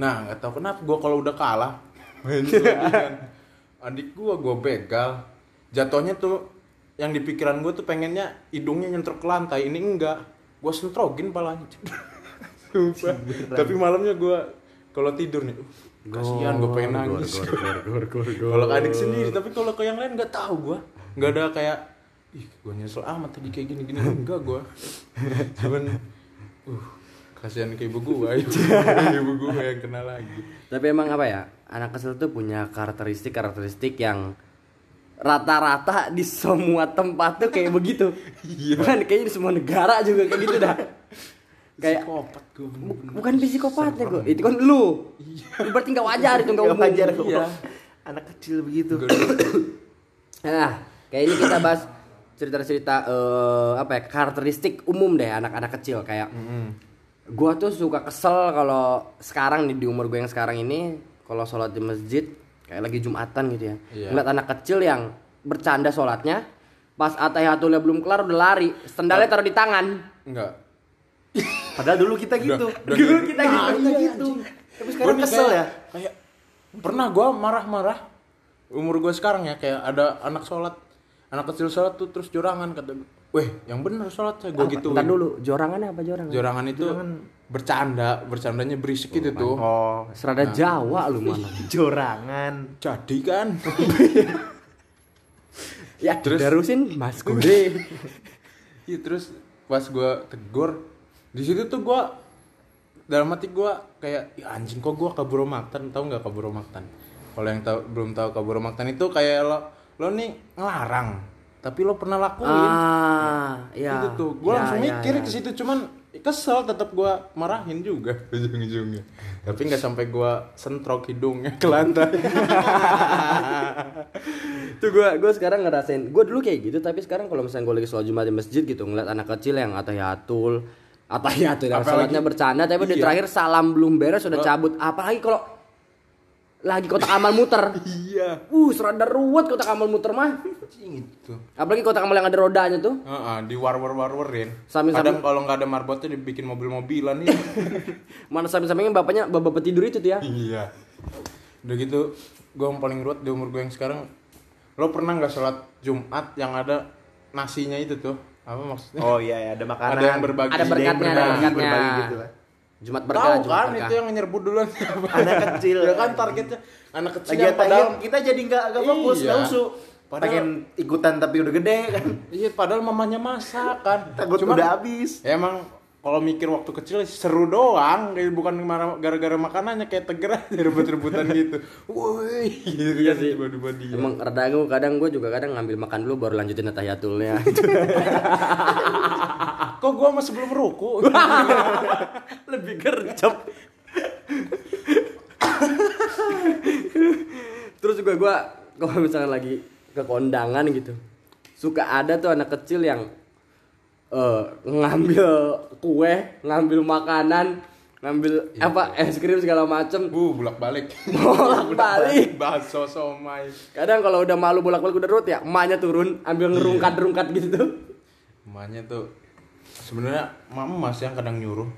Nah nggak tahu kenapa gue kalau udah kalah main selendingan adik gue gue begal jatuhnya tuh yang di pikiran gue tuh pengennya hidungnya nyentrok ke lantai. Ini enggak. Gue sentrogin palanya. Sumpah. tapi malamnya gue kalau tidur nih uh, kasihan gue pengen nangis. kalau adik sendiri tapi kalau ke yang lain nggak tahu gue nggak ada kayak ih gue nyesel amat tadi kayak gini gini. Enggak gue cuman uh kasihan ke ibu gue ibu gue yang kena lagi. Tapi emang apa ya? Anak kecil tuh punya karakteristik-karakteristik yang rata-rata di semua tempat tuh kayak begitu. Iya. Kan kayaknya di semua negara juga kayak gitu dah. kayak Psikopat gue bu- bukan psikopat ya gue itu kan lu Lu berarti nggak wajar itu Gak wajar kok. Iya. Anak kecil begitu. Nah, kayak ini kita bahas cerita-cerita eh, apa ya karakteristik umum deh anak-anak kecil kayak gua tuh suka kesel kalau sekarang nih di umur gue yang sekarang ini kalau sholat di masjid kayak lagi jumatan gitu ya Iya. ngeliat anak kecil yang bercanda sholatnya pas atayatulnya belum kelar udah lari sendalnya taruh di tangan enggak Padahal dulu kita gitu. udah dulu gitu. kita Nah, gitu kita gitu. Tapi sekarang Gua kesel kayak- ya. kayak pernah gue marah-marah umur gue sekarang ya kayak ada anak sholat anak kecil sholat tuh terus jorangan kata weh yang bener sholat saya gue gitu Ntar dulu jorangannya apa jorangan? Jorangan itu bercanda bercandanya berisik gitu tuh. Oh, serada Jawa lu mana jorangan. jadi kan. Ya Terus? terusin Mas Gure. Iya terus pas gue tegur di situ tuh gue dalam hati gue kayak "Ih, anjing kok gue kabur maktan? Tahu nggak kabur maktan? Kalau yang tahu belum tahu kabur maktan itu kayak lo lo nih ngelarang tapi lo pernah lakuin. Ah ya itu tuh gue Ya, langsung ya, mikir ya. ke situ cuman kesel tetap gue marahin juga ujung-ujungnya. Tapi nggak sampai gue sentrok hidungnya ke lantai. Tuh gue gue sekarang ngerasain gue dulu kayak gitu tapi sekarang kalau misalnya gue lagi sholat jumat di masjid gitu ngeliat anak kecil yang atahiyatul atahiyatul yang sholatnya bercanda tapi di Iya. terakhir salam belum beres sudah cabut. Apalagi kalau lagi kotak amal muter. Iya. Uh serada ruwet kotak amal muter mah. Itu apalagi kotak amal yang ada rodanya tuh. Heeh, di war war war warin Sambil- kadang kalau nggak ada marbotnya dibikin mobil mobilan nih mana samping-sampingnya bapaknya bapak tidur itu tuh ya. Iya. Udah gitu gue yang paling ruwet di umur gue yang sekarang lo pernah nggak sholat jumat yang ada nasinya itu tuh? Apa maksudnya? Oh iya, ya, ada makanan. Ada yang berbagi. ada berkatnya ada berbagi, berkatnya. berbagi gitu lah. Jumat berkah tahu jumat kan berkah. itu yang nyerbu duluan Anak kecil. ya kan targetnya anak kecil Lagi yang padahal kita jadi nggak nggak fokus, Iya. nggak usuk. Padahal- Pengen ikutan tapi udah gede kan. iya padahal mamanya masak kan Takut Cuman- udah habis. ya emang kalau mikir waktu kecil seru doang kayak bukan gara-gara makanannya kayak teger aja rebut-rebutan gitu woi gitu Iya kan sih. tiba-tiba dia Emang rada gue kadang gue juga kadang ngambil makan dulu baru lanjutin atahiyatulnya. kok gua masih belum ruku Lebih gercep. Terus juga gue kalau misalnya lagi ke kondangan gitu, suka ada tuh anak kecil yang eh, ngambil kue, ngambil makanan, ngambil apa es krim segala macem. bu bolak balik Bolak-balik. bakso somai Kadang kalau udah malu bolak-balik udah rut ya, emaknya turun ambil ngerungkat-rungkat gitu. emaknya tuh sebenarnya mama mas yang kadang nyuruh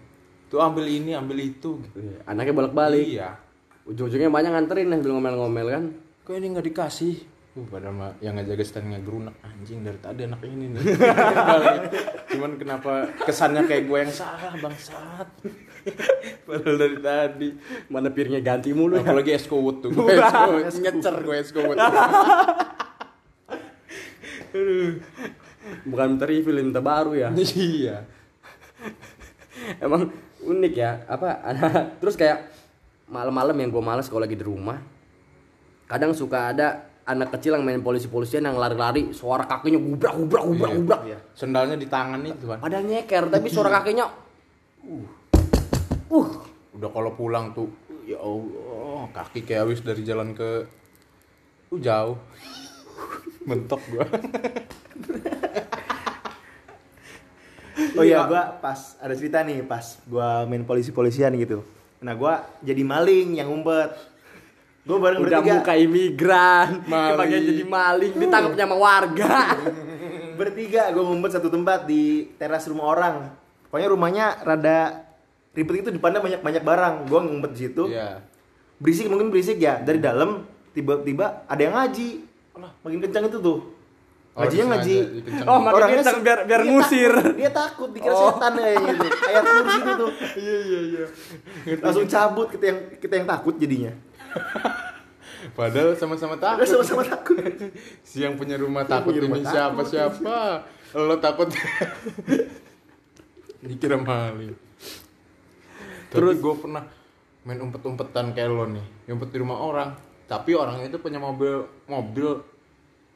tuh ambil ini ambil itu Anaknya bolak-balik. iya Ujung-ujungnya banyak nganterin sambil ngomel-ngomel kan. kok ini nggak dikasih Uh, padahal mah yang ngajaga stand ngegerunak anjing dari tadi anak ini nih. Cuman kenapa kesannya kayak gue yang salah bangsat. Padahal dari tadi. Mana pirnya ganti mulu ya. Apalagi es kowut tuh. Gue es kowut. Ngecer gue es kowut. Bukan menteri film terbaru ya. Iya. Emang unik ya. Apa terus kayak malam-malam yang gue males kalau lagi di rumah. Kadang suka ada anak kecil yang main polisi-polisian yang lari-lari, suara kakinya gubrak gubrak gubrak Iya. gubrak. Sendalnya di tangan itu kan. Padahal nyeker tapi suara kakinya uh Udah kalau pulang tuh ya Allah, kaki kayak habis dari jalan ke uh, jauh. Mentok gua. Oh iya, gua pas ada cerita nih pas gua main polisi-polisian gitu. Nah, gua jadi maling yang ngumpet. Gua bareng udah bertiga. muka imigran, Maling. kebagian jadi maling, ditangkapnya sama warga. Bertiga gua ngumpet satu tempat di teras rumah orang. Pokoknya rumahnya rada ribet itu depannya banyak banyak barang. Gua ngumpet di situ. Iya. Berisik mungkin berisik ya. Dari dalam tiba-tiba ada yang ngaji. Makin kencang itu tuh. Oh, Ngajinya ngaji. Oh, makin Orangnya biar- biar dia ngusir. takut, dia takut dikira Oh. setan kayaknya itu. Ayat kursi itu tuh. Iya iya iya. Langsung cabut kita yang kita yang takut jadinya. Padahal sama-sama takut. Sama-sama takut. Si yang punya rumah takut punya rumah ini takut. siapa siapa? Lo takut. Dikira maling. Terus gue pernah main umpet-umpetan kayak lo nih, ngumpet di rumah orang. Tapi orangnya itu punya mobil mobil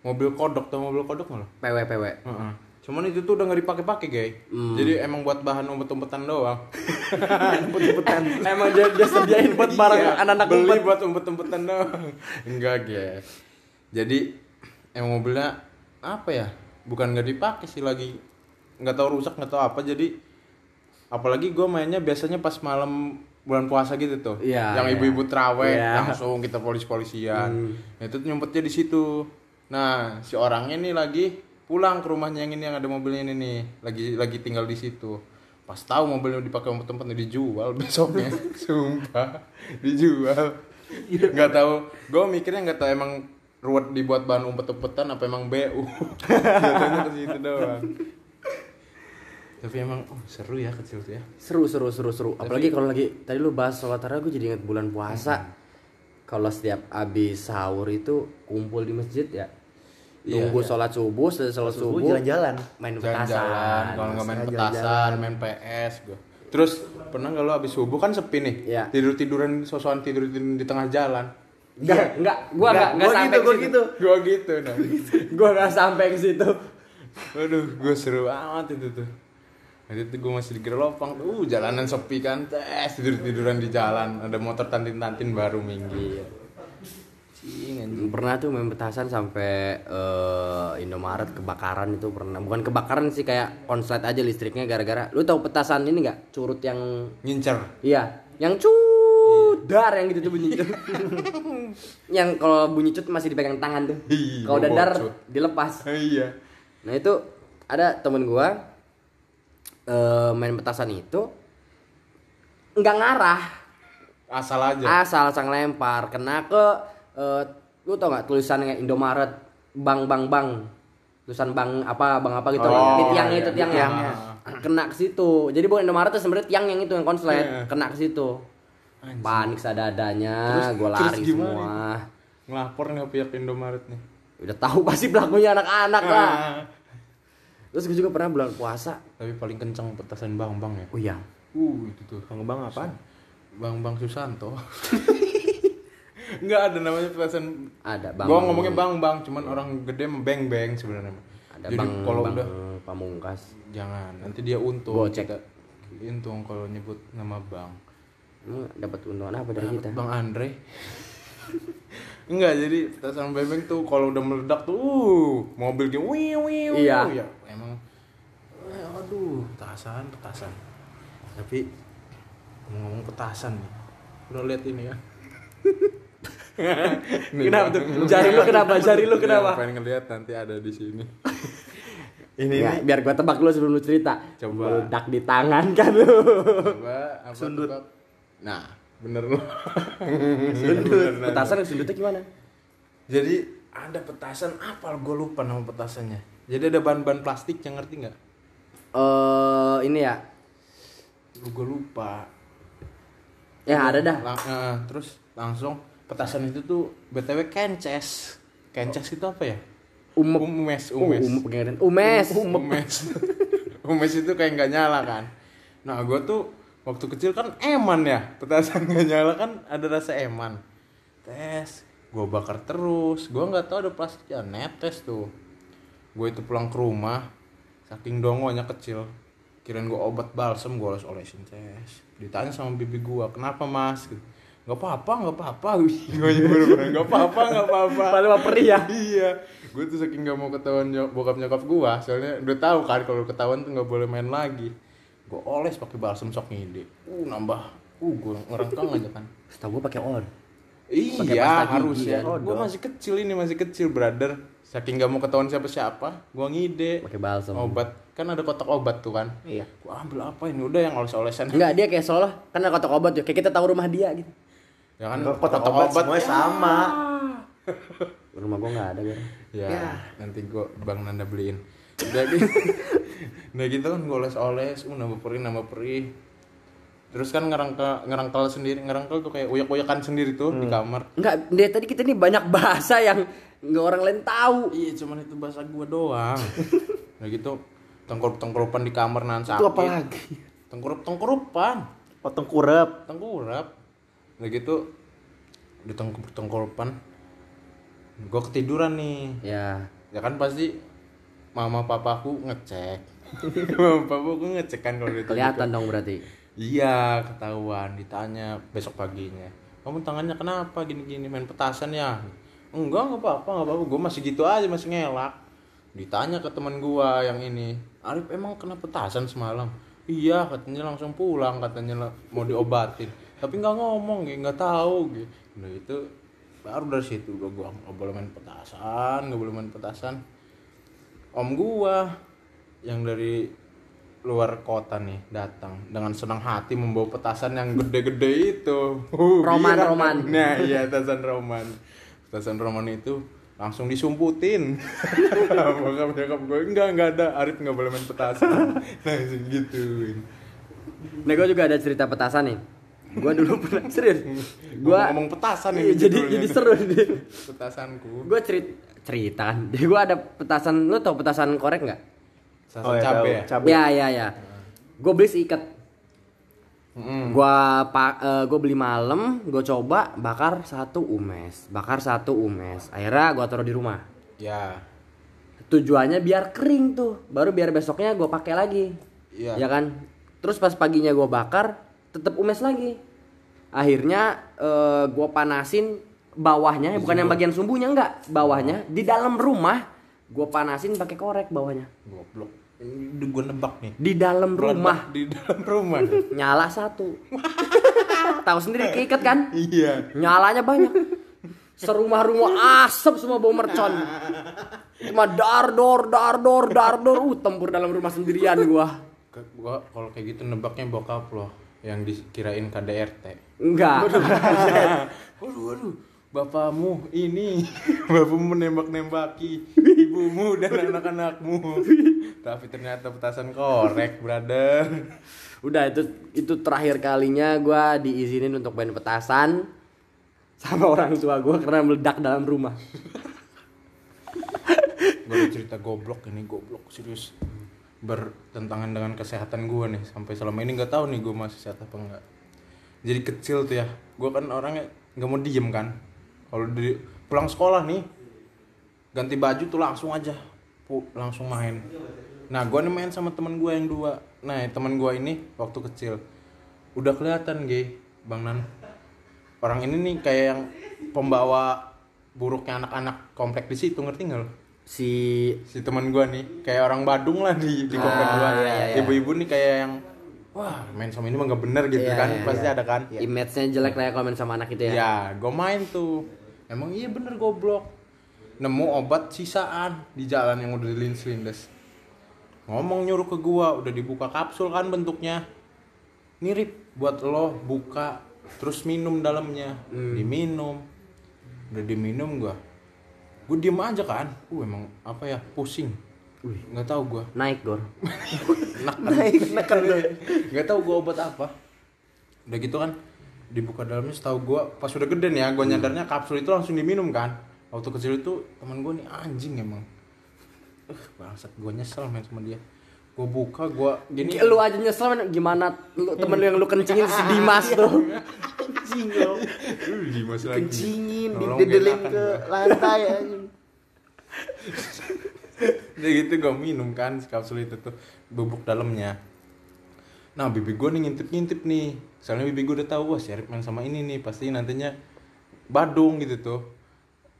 mobil kodok atau mobil kodok malah. PW PW. Heeh. Cuman itu tuh udah nggak dipakai-pakai, guys. Hmm. Jadi emang buat bahan umpet-umpetan doang. Umpet-umpetan. Emang dia, dia sediain buat barang Iya, anak-anak beli umpet. buat umpet-umpetan doang. Enggak, guys. Jadi emang mobilnya apa ya? Bukan nggak dipakai sih lagi. Nggak tahu rusak, nggak tahu apa. Jadi apalagi gue mainnya biasanya pas malam bulan puasa gitu tuh. Iya, yang iya. ibu-ibu terawih Iya. langsung kita polis-polisian. Nah, itu nyumpetnya di situ. Nah, si orangnya nih lagi pulang ke rumahnya yang ini yang ada mobilnya ini nih. Lagi lagi tinggal di situ. Pas tahu mobilnya dipakai umpet-umpet dijual besoknya. Sumpah, dijual. Nggak tahu. Gue mikirnya nggak tahu emang ruwet dibuat bahan umpet-umpetan apa emang BU. Jatuhnya ke situ doang. Tapi emang oh, seru ya kecil tuh ya. Seru seru seru seru. Apalagi kalau lagi tadi lu bahas sholat tarawih gue jadi ingat bulan puasa. Hmm. Kalau setiap habis sahur itu kumpul di masjid ya. Iya, Tunggu sholat subuh, setelah sholat Subuh subuh, jalan-jalan. main jalan-jalan. petasan. kalau nggak main Jalan-jalan. petasan main PS gue terus pernah nggak lo abis subuh? Kan sepi nih. Iya. tidur tiduran sosokan tidur di tengah jalan. Enggak, enggak, gua enggak enggak gua sampai gitu, gua gitu. gue gitu nah Gua enggak sampai ke situ. aduh gue seru amat itu tuh. Waktu itu gue masih di Gerlopang uh jalanan sepi kan. Tes tidur tiduran di jalan. Ada motor tantin tantin baru minggir Cing, anjing. Pernah tuh main petasan sampai eh, Indomaret kebakaran itu pernah. Bukan kebakaran sih kayak konslet aja listriknya gara-gara. Lu tahu petasan ini enggak? Curut yang ngincer Iya, yang cudar yang gitu tuh bunyi itu. yang kalau bunyi cut masih dipegang tangan tuh. Iya, Kalau dadar dilepas. iya Nah itu ada temen gua eh, main petasan itu nggak ngarah, asal aja asal sang lempar kena ke eh, lu tau nggak tulisannya Indomaret bang bang bang? Tulisan bang apa bang apa gitu. Oh, di tiangnya iya, itu di tiangnya tiangnya. kena ke situ. Jadi bukan Indomaret tuh sebenarnya tiang yang itu yang konslet. Iya. kena ke situ. Panik sadadanya Terus- gue terus lari gimana semua. ngelapor nggak pihak Indomaret nih. Udah tahu pasti pelakunya anak-anak lah. Ah. terus gue juga pernah bulan puasa. Tapi paling kencang petasan bang bang ya? Oh iya. Uh itu tuh. Bang Bang apaan? bang bang Susanto nggak ada namanya petasan ada bang. gua ngomongnya bang bang. Cuman orang gede mah beng beng sebenarnya. Ada jadi bang kalau bang udah pamungkas. Jangan nanti dia untung. Gocek. Kita- untung kalau nyebut nama bang. Lu dapat untungan apa dari Dapet kita? Bang Andre. Enggak, jadi petasan beng beng tuh kalau udah meledak tuh uh, mobil gitu wiu wiu Iya. ya. Emang eh, aduh petasan petasan. Tapi ngomong petasan nih. Udah lihat ini ya Nih, Kenapa tuh? Jari lu kenapa? Jari lu Iya, kenapa? pengen ngeliat nanti ada di sini. Ini Ya, biar gua tebak lu sebelum lu cerita. Coba. meledak di tangan kan lu. Coba apa Sundut. tebak? nah bener lu. Sundut. petasan sundutnya gimana? Jadi ada petasan apa? Gue lupa nama petasannya. Jadi ada bahan-bahan plastik yang ngerti nggak? Eh ini ya. Gue lupa. Ya ada dah. Lang- eh, terus langsung petasan itu tuh btw kences. Kences itu apa ya? Umep. umes Uh, umes. umes pengen umes. Umes. Umes itu kayak nggak nyala kan. Nah gue tuh waktu kecil kan eman ya petasan nggak nyala kan ada rasa eman. Tes gue bakar terus. Gue nggak tahu ada plastiknya netes tuh. Gue itu pulang ke rumah saking dongonya kecil kirain gue obat balsem gue oles olesin tes. Ditanya sama bibi gue kenapa mas? Gitu nggak apa-apa nggak apa-apa. Gue nggak apa-apa nggak apa-apa. Paling perih ya? Iya. Gue tuh saking gak mau ketahuan nyok bokap nyokap gue soalnya udah tahu kan kalau ketahuan tuh nggak boleh main lagi. Gue oles pakai balsem sok ngide. Uh nambah. Uh gue ngerengkang aja kan. Setahu gua pakai on. Iya pasta gigi harusnya kan? gue masih kecil ini masih kecil brother. Saking gak mau ketahuan siapa siapa gue ngide. Pakai balsam. Obat. Kan ada kotak obat tuh kan. Iya. Gue ambil apa ini? Udah yang oles-olesan. Enggak dia kayak seolah kan ada kotak obat tuh kayak kita tahu rumah dia gitu ya kan kotak obat semuanya sama. rumah gua nggak ada kan ya, Ya. nanti gua bang Nanda beliin. Udah gitu. Udah gitu kan gue oles-oles uh nambah perih nambah perih. Terus kan ngerangkel ngerangkel sendiri ngerangkel tuh kayak uyak-uyakan sendiri tuh di kamar. Enggak dari tadi kita nih banyak bahasa yang nggak orang lain tahu. Iya cuman itu bahasa gua doang. Udah gitu tengkurup tengkurupan di kamar nahan sakit Itu apa lagi? tengkurup tengkurupan Potong kurep. tengkurap udah gitu di tengkurup tengkurupan gue ketiduran nih. Ya. Ya kan pasti mama papaku ngecek. Mama papaku ngecek kan kalau gitu Kelihatan dong berarti. iya ketahuan ditanya besok paginya. Kamu tangannya kenapa gini-gini main petasan ya? Enggak nggak apa-apa nggak apa-apa. Gue masih gitu aja masih ngelak. Ditanya ke teman gua yang ini Arif emang kena petasan semalam? Iya katanya langsung pulang katanya mau diobatin tapi nggak ngomong gitu nggak tahu gitu nah itu baru dari situ gua gua nggak boleh main petasan nggak boleh main petasan om gua yang dari luar kota nih datang dengan senang hati membawa petasan yang gede-gede itu Uh, Roman. Roman. nah iya petasan roman petasan roman itu langsung disumputin bokap nyokap gue enggak enggak ada Arif nggak boleh main petasan nah gituin Nah, gue juga ada cerita petasan nih. Gue dulu pernah serius. Gue ngomong petasan Iya, ini jadi judulnya. jadi seru nih. petasanku Gue cerit cerita kan. Jadi gue ada petasan, lu tau petasan korek nggak? Oh, ya, cabe ya Cabe. Ya ya ya. Gue beli seikat. Mm-mm. Gua pak gue beli malam, gue coba bakar satu umes, bakar satu umes. Akhirnya gue taruh di rumah. ya Tujuannya biar kering tuh, baru biar besoknya gue pakai lagi. Iya. Ya kan? Terus pas paginya gue bakar, tetap umes lagi. Akhirnya eh, gue panasin bawahnya, bukan yang bagian sumbunya enggak, bawahnya di dalam rumah gue panasin pakai korek bawahnya. goblok ini gue nebak nih Di dalam rumah di dalam rumah nyala satu. Tahu sendiri keikat kan? iya Nyalanya banyak. Serumah-rumah asap semua bau mercon. Cuma dar dor dar dor dar dor uh tempur dalam rumah sendirian gua. Gua kalau kayak gitu nebaknya bokap loh yang dikirain KDRT Enggak. waduh. Waduh bapakmu ini. Bapakmu menembak-nembaki ibumu dan anak-anakmu. Tapi ternyata petasan korek brother. Udah itu itu terakhir kalinya gua diizinin untuk main petasan sama orang tua gua karena meledak dalam rumah. gue ada cerita goblok ini goblok serius bertentangan dengan kesehatan gue nih sampai selama ini nggak tahu nih gue masih sehat apa enggak jadi kecil tuh ya gue kan orangnya nggak mau diem kan. Kalau di pulang sekolah nih ganti baju tuh langsung aja pu- langsung main. Nah gue nih main sama teman gue yang dua. Nah teman gue ini waktu kecil udah kelihatan gay bang nan. Orang ini nih kayak yang pembawa buruknya anak-anak komplek di situ ngerti nggak lo Si si teman gua nih kayak orang Badung lah di di komplek Ah, gua. iya, iya. ibu-ibu nih kayak yang wah main sama ini mah nggak bener gitu Iya, kan. iya, pasti iya. ada kan? Image-nya jelek lah ya kalau main sama anak itu ya. ya gua main tuh. Emang iya bener goblok. Nemu obat sisaan di jalan yang udah dilindes-lindes. Ngomong nyuruh ke gua udah dibuka kapsul kan bentuknya. Mirip buat lo buka terus minum dalamnya. Hmm. diminum. Udah diminum gua gue diem aja kan. Uh emang apa ya pusing. Wih, nggak tahu gua. Naik, Gor. naik neken tuh nggak tahu gua obat apa. Udah gitu kan dibuka dalamnya setahu gua pas udah gede nih ya gua nyadarnya kapsul itu langsung diminum kan. Waktu kecil itu teman gua nih anjing emang. Eh bangsat gua nyesel main sama dia gua buka gua gini Lu aja nyesel men. gimana lu, temen lu yang lu kencingin si Dimas tuh. anjing lo Dimas lagi kencingin didedelin ke lantai Udah gitu gue minum kan si kapsul itu tuh bubuk dalamnya. Nah bibi gue nih ngintip-ngintip nih. Soalnya bibi gue udah tahu wah si Arif main sama ini nih pasti nantinya Badung gitu tuh.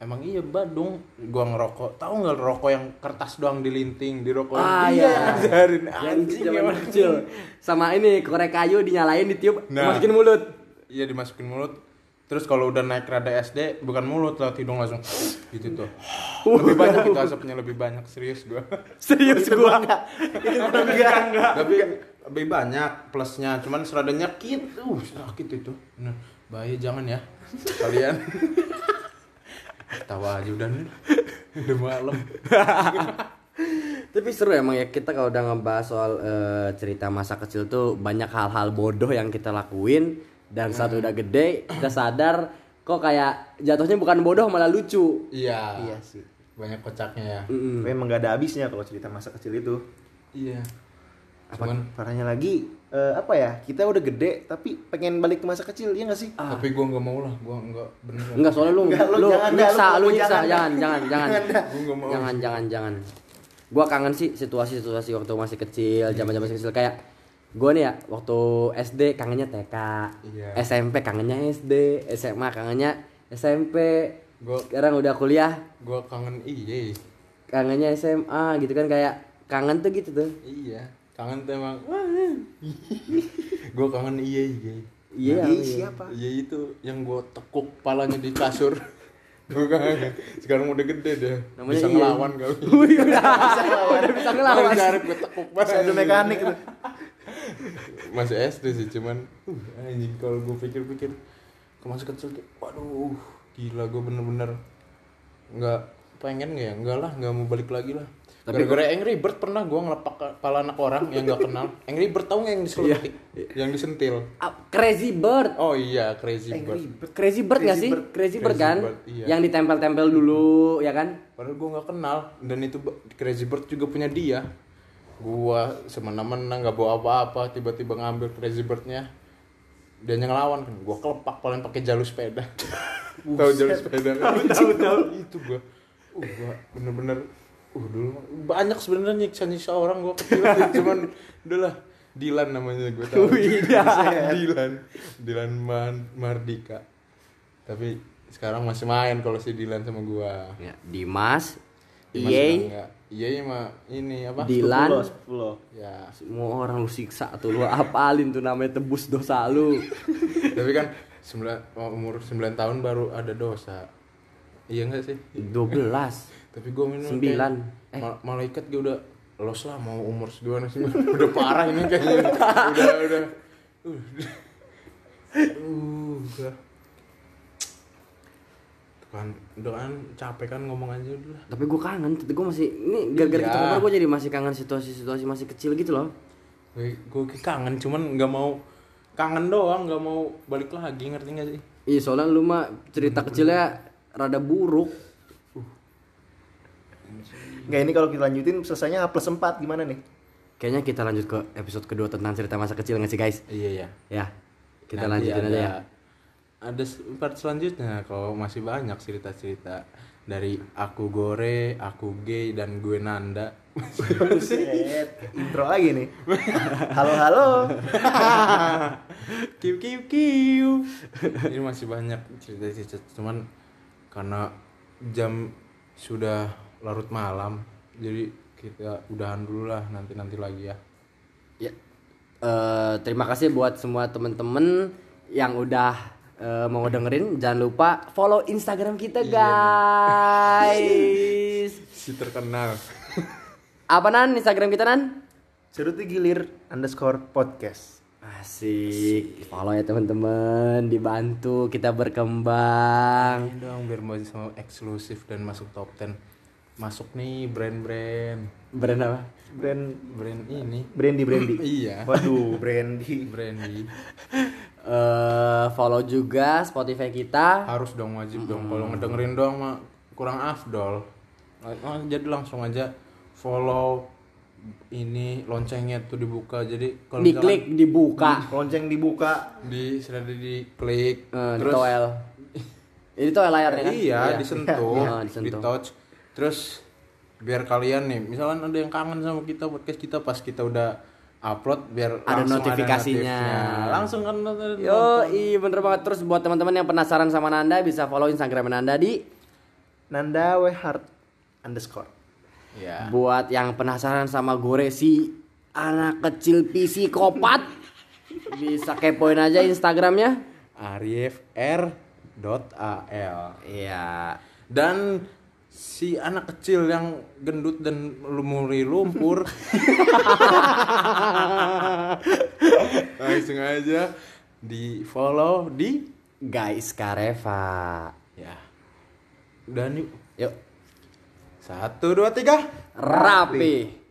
Emang iya Badung. Gua ngerokok. Tahu nggak rokok yang kertas doang dilinting di rokok? Ah, iya. Ajarin Yang anjing zaman emang. kecil. Sama ini korek kayu dinyalain ditiup Nah. masukin mulut. Iya dimasukin mulut. Terus kalau udah naik rada SD bukan mulut lewat hidung langsung gitu tuh. Lebih banyak itu asapnya lebih banyak serius gua. Serius gua. itu enggak enggak tapi lebih banyak plusnya cuman serada nyakit uh sakit itu nah bahaya jangan ya kalian tawa aja udah nih udah malam. Tapi seru emang ya kita kalau udah ngebahas soal eh, cerita masa kecil tuh banyak hal-hal bodoh yang kita lakuin. Dan saat udah gede kita sadar kok kayak jatuhnya bukan bodoh malah lucu. iya. Iya sih. Banyak kocaknya ya. Mm-mm. Tapi emang gak ada habisnya kalau cerita masa kecil itu. Iya apa cuman parahnya lagi? Eh, apa ya? Kita udah gede tapi pengen balik ke masa kecil ya nggak sih? Tapi gua nggak mau lah gua nggak bener Enggak soalnya lu Enggak, lu lu jangan nyiksa, lu lu jangan nyiksa, jangan. Jangan jangan. gua nggak mau. Jangan jangan jangan. gua kangen sih situasi-situasi waktu masih kecil zaman-zaman masih kecil. Kayak gua nih ya waktu SD kangennya TK Iya. SMP kangennya SD SMA kangennya SMP Gua- sekarang udah kuliah. Gue kangen iya kangennya SMA gitu kan kayak kangen tuh gitu tuh. Iya kangen tuh emang. Gue kangen iya iya iya siapa? iya itu yang gue tekuk palanya di kasur. Gue kangen. Sekarang udah gede deh. Namanya bisa Iya. ngelawan kali. Wih, udah udah bisa ngelawan. Masih gue tekuk Masih ada mekanik tuh. masih SD sih cuman uh, anjing kalau gue pikir-pikir ke masa kecil tuh waduh gila gue bener-bener nggak pengen nggak ya? Enggak lah nggak mau balik lagi lah Tapi gara-gara Angry Bird pernah gue ngelepak kepala anak orang yang nggak kenal. Angry Bird tau nggak yang diselutik yang disentil. Ah, Crazy Bird. Oh iya Crazy Bird Angry Bird. Crazy Bird nggak Crazy sih? Bird. Crazy Bird Crazy kan? Bird, iya. Yang ditempel-tempel dulu, ya kan? padahal gue nggak kenal. Dan itu Crazy Bird juga punya dia. Gua semena-mena nggak bawa apa-apa tiba-tiba ngambil Crazy Birdnya. Dia ngelawan kan. Gua kelepak paling pakai jalur sepeda. Tahu jalur sepeda. Kan tahu tahu. Itu gua. Uh gua bener-bener uh dulu banyak sebenarnya nyiksa nyiksa orang gua kecil cuman udah lah Dilan namanya gue tahu Dilan Dilan Man- Mardika tapi sekarang masih main kalau si Dilan sama gua Ya, Dimas, enggak. Iya mah ini apa? Dilan, Sepuluh. Ya. semua orang lu siksa tuh lu apalin tuh namanya tebus dosa lu. Tapi kan sembilan umur 9 tahun baru ada dosa. Iya enggak sih? 12. Tapi gue minum Sembilan. ma- malaikat gue udah los lah mau umur segimana sih udah parah ini kayaknya udah udah uh, udah Tuh kan udah kan capek kan ngomong aja udah. Tapi gue kangen, tapi gue masih ini gara-gara Iya. kita ngobrol gue jadi masih kangen situasi-situasi masih kecil gitu loh. gue gue kangen cuman nggak mau kangen doang nggak mau balik lagi ngerti nggak sih Iya soalnya lu mah cerita kecilnya rada buruk. Nggak ini kalau kita lanjutin selesainya H plus 4 gimana nih? Kayaknya kita lanjut ke episode kedua tentang cerita masa kecil nggak sih guys? iya ya Ya, kita Nanti lanjutin ada, aja ya. Ada part selanjutnya kalau masih banyak cerita-cerita dari aku gore, aku gay dan gue Nanda. Buset, intro lagi nih. Halo halo. kiu kiu kiu. Ini masih banyak cerita-cerita cuman karena jam sudah larut malam jadi kita udahan dulu lah nanti-nanti lagi ya. Ya, eh, terima kasih buat semua temen-temen yang udah eh, mau dengerin. Jangan lupa follow Instagram kita guys. Si terkenal. Apa nan Instagram kita nan? Seruti gilir underscore podcast. Asik. Follow ya teman-teman. Dibantu kita berkembang. Ini dong biar mau sama eksklusif dan masuk top 10. Masuk nih brand-brand. Brand apa? Brand Brand ini. Brandy Brandy. Iya. Waduh, Brandy. Brandy. eh follow juga Spotify kita. Harus dong wajib dong. Kalau ngedengerin doang mah kurang afdol. Nah, jadi langsung aja follow ini loncengnya tuh dibuka. Jadi kalau Diklik, dibuka. Lonceng dibuka. misalkan di sudah diklik Eh, terus ditoel. Ini toel layarnya kan? iya, disentuh, Iya, disentuh. di touch. Terus biar kalian nih, misalkan ada yang kangen sama kita podcast kita pas kita udah upload biar Ada notifikasinya. notifnya. langsung kan nonton- Yo, iya bener banget. Terus buat teman-teman yang penasaran sama Nanda bisa follow Instagram Nanda di Nanda Wehart underscore. ya buat yang penasaran sama gore si anak kecil psikopat bisa kepoin aja Instagramnya. Arif R dot al Iya. dan si anak kecil yang gendut dan lumuri lumpur. Langsung aja di follow di Guys Kareva. ya. Dan yuk Yuk, satu dua tiga. Rapi.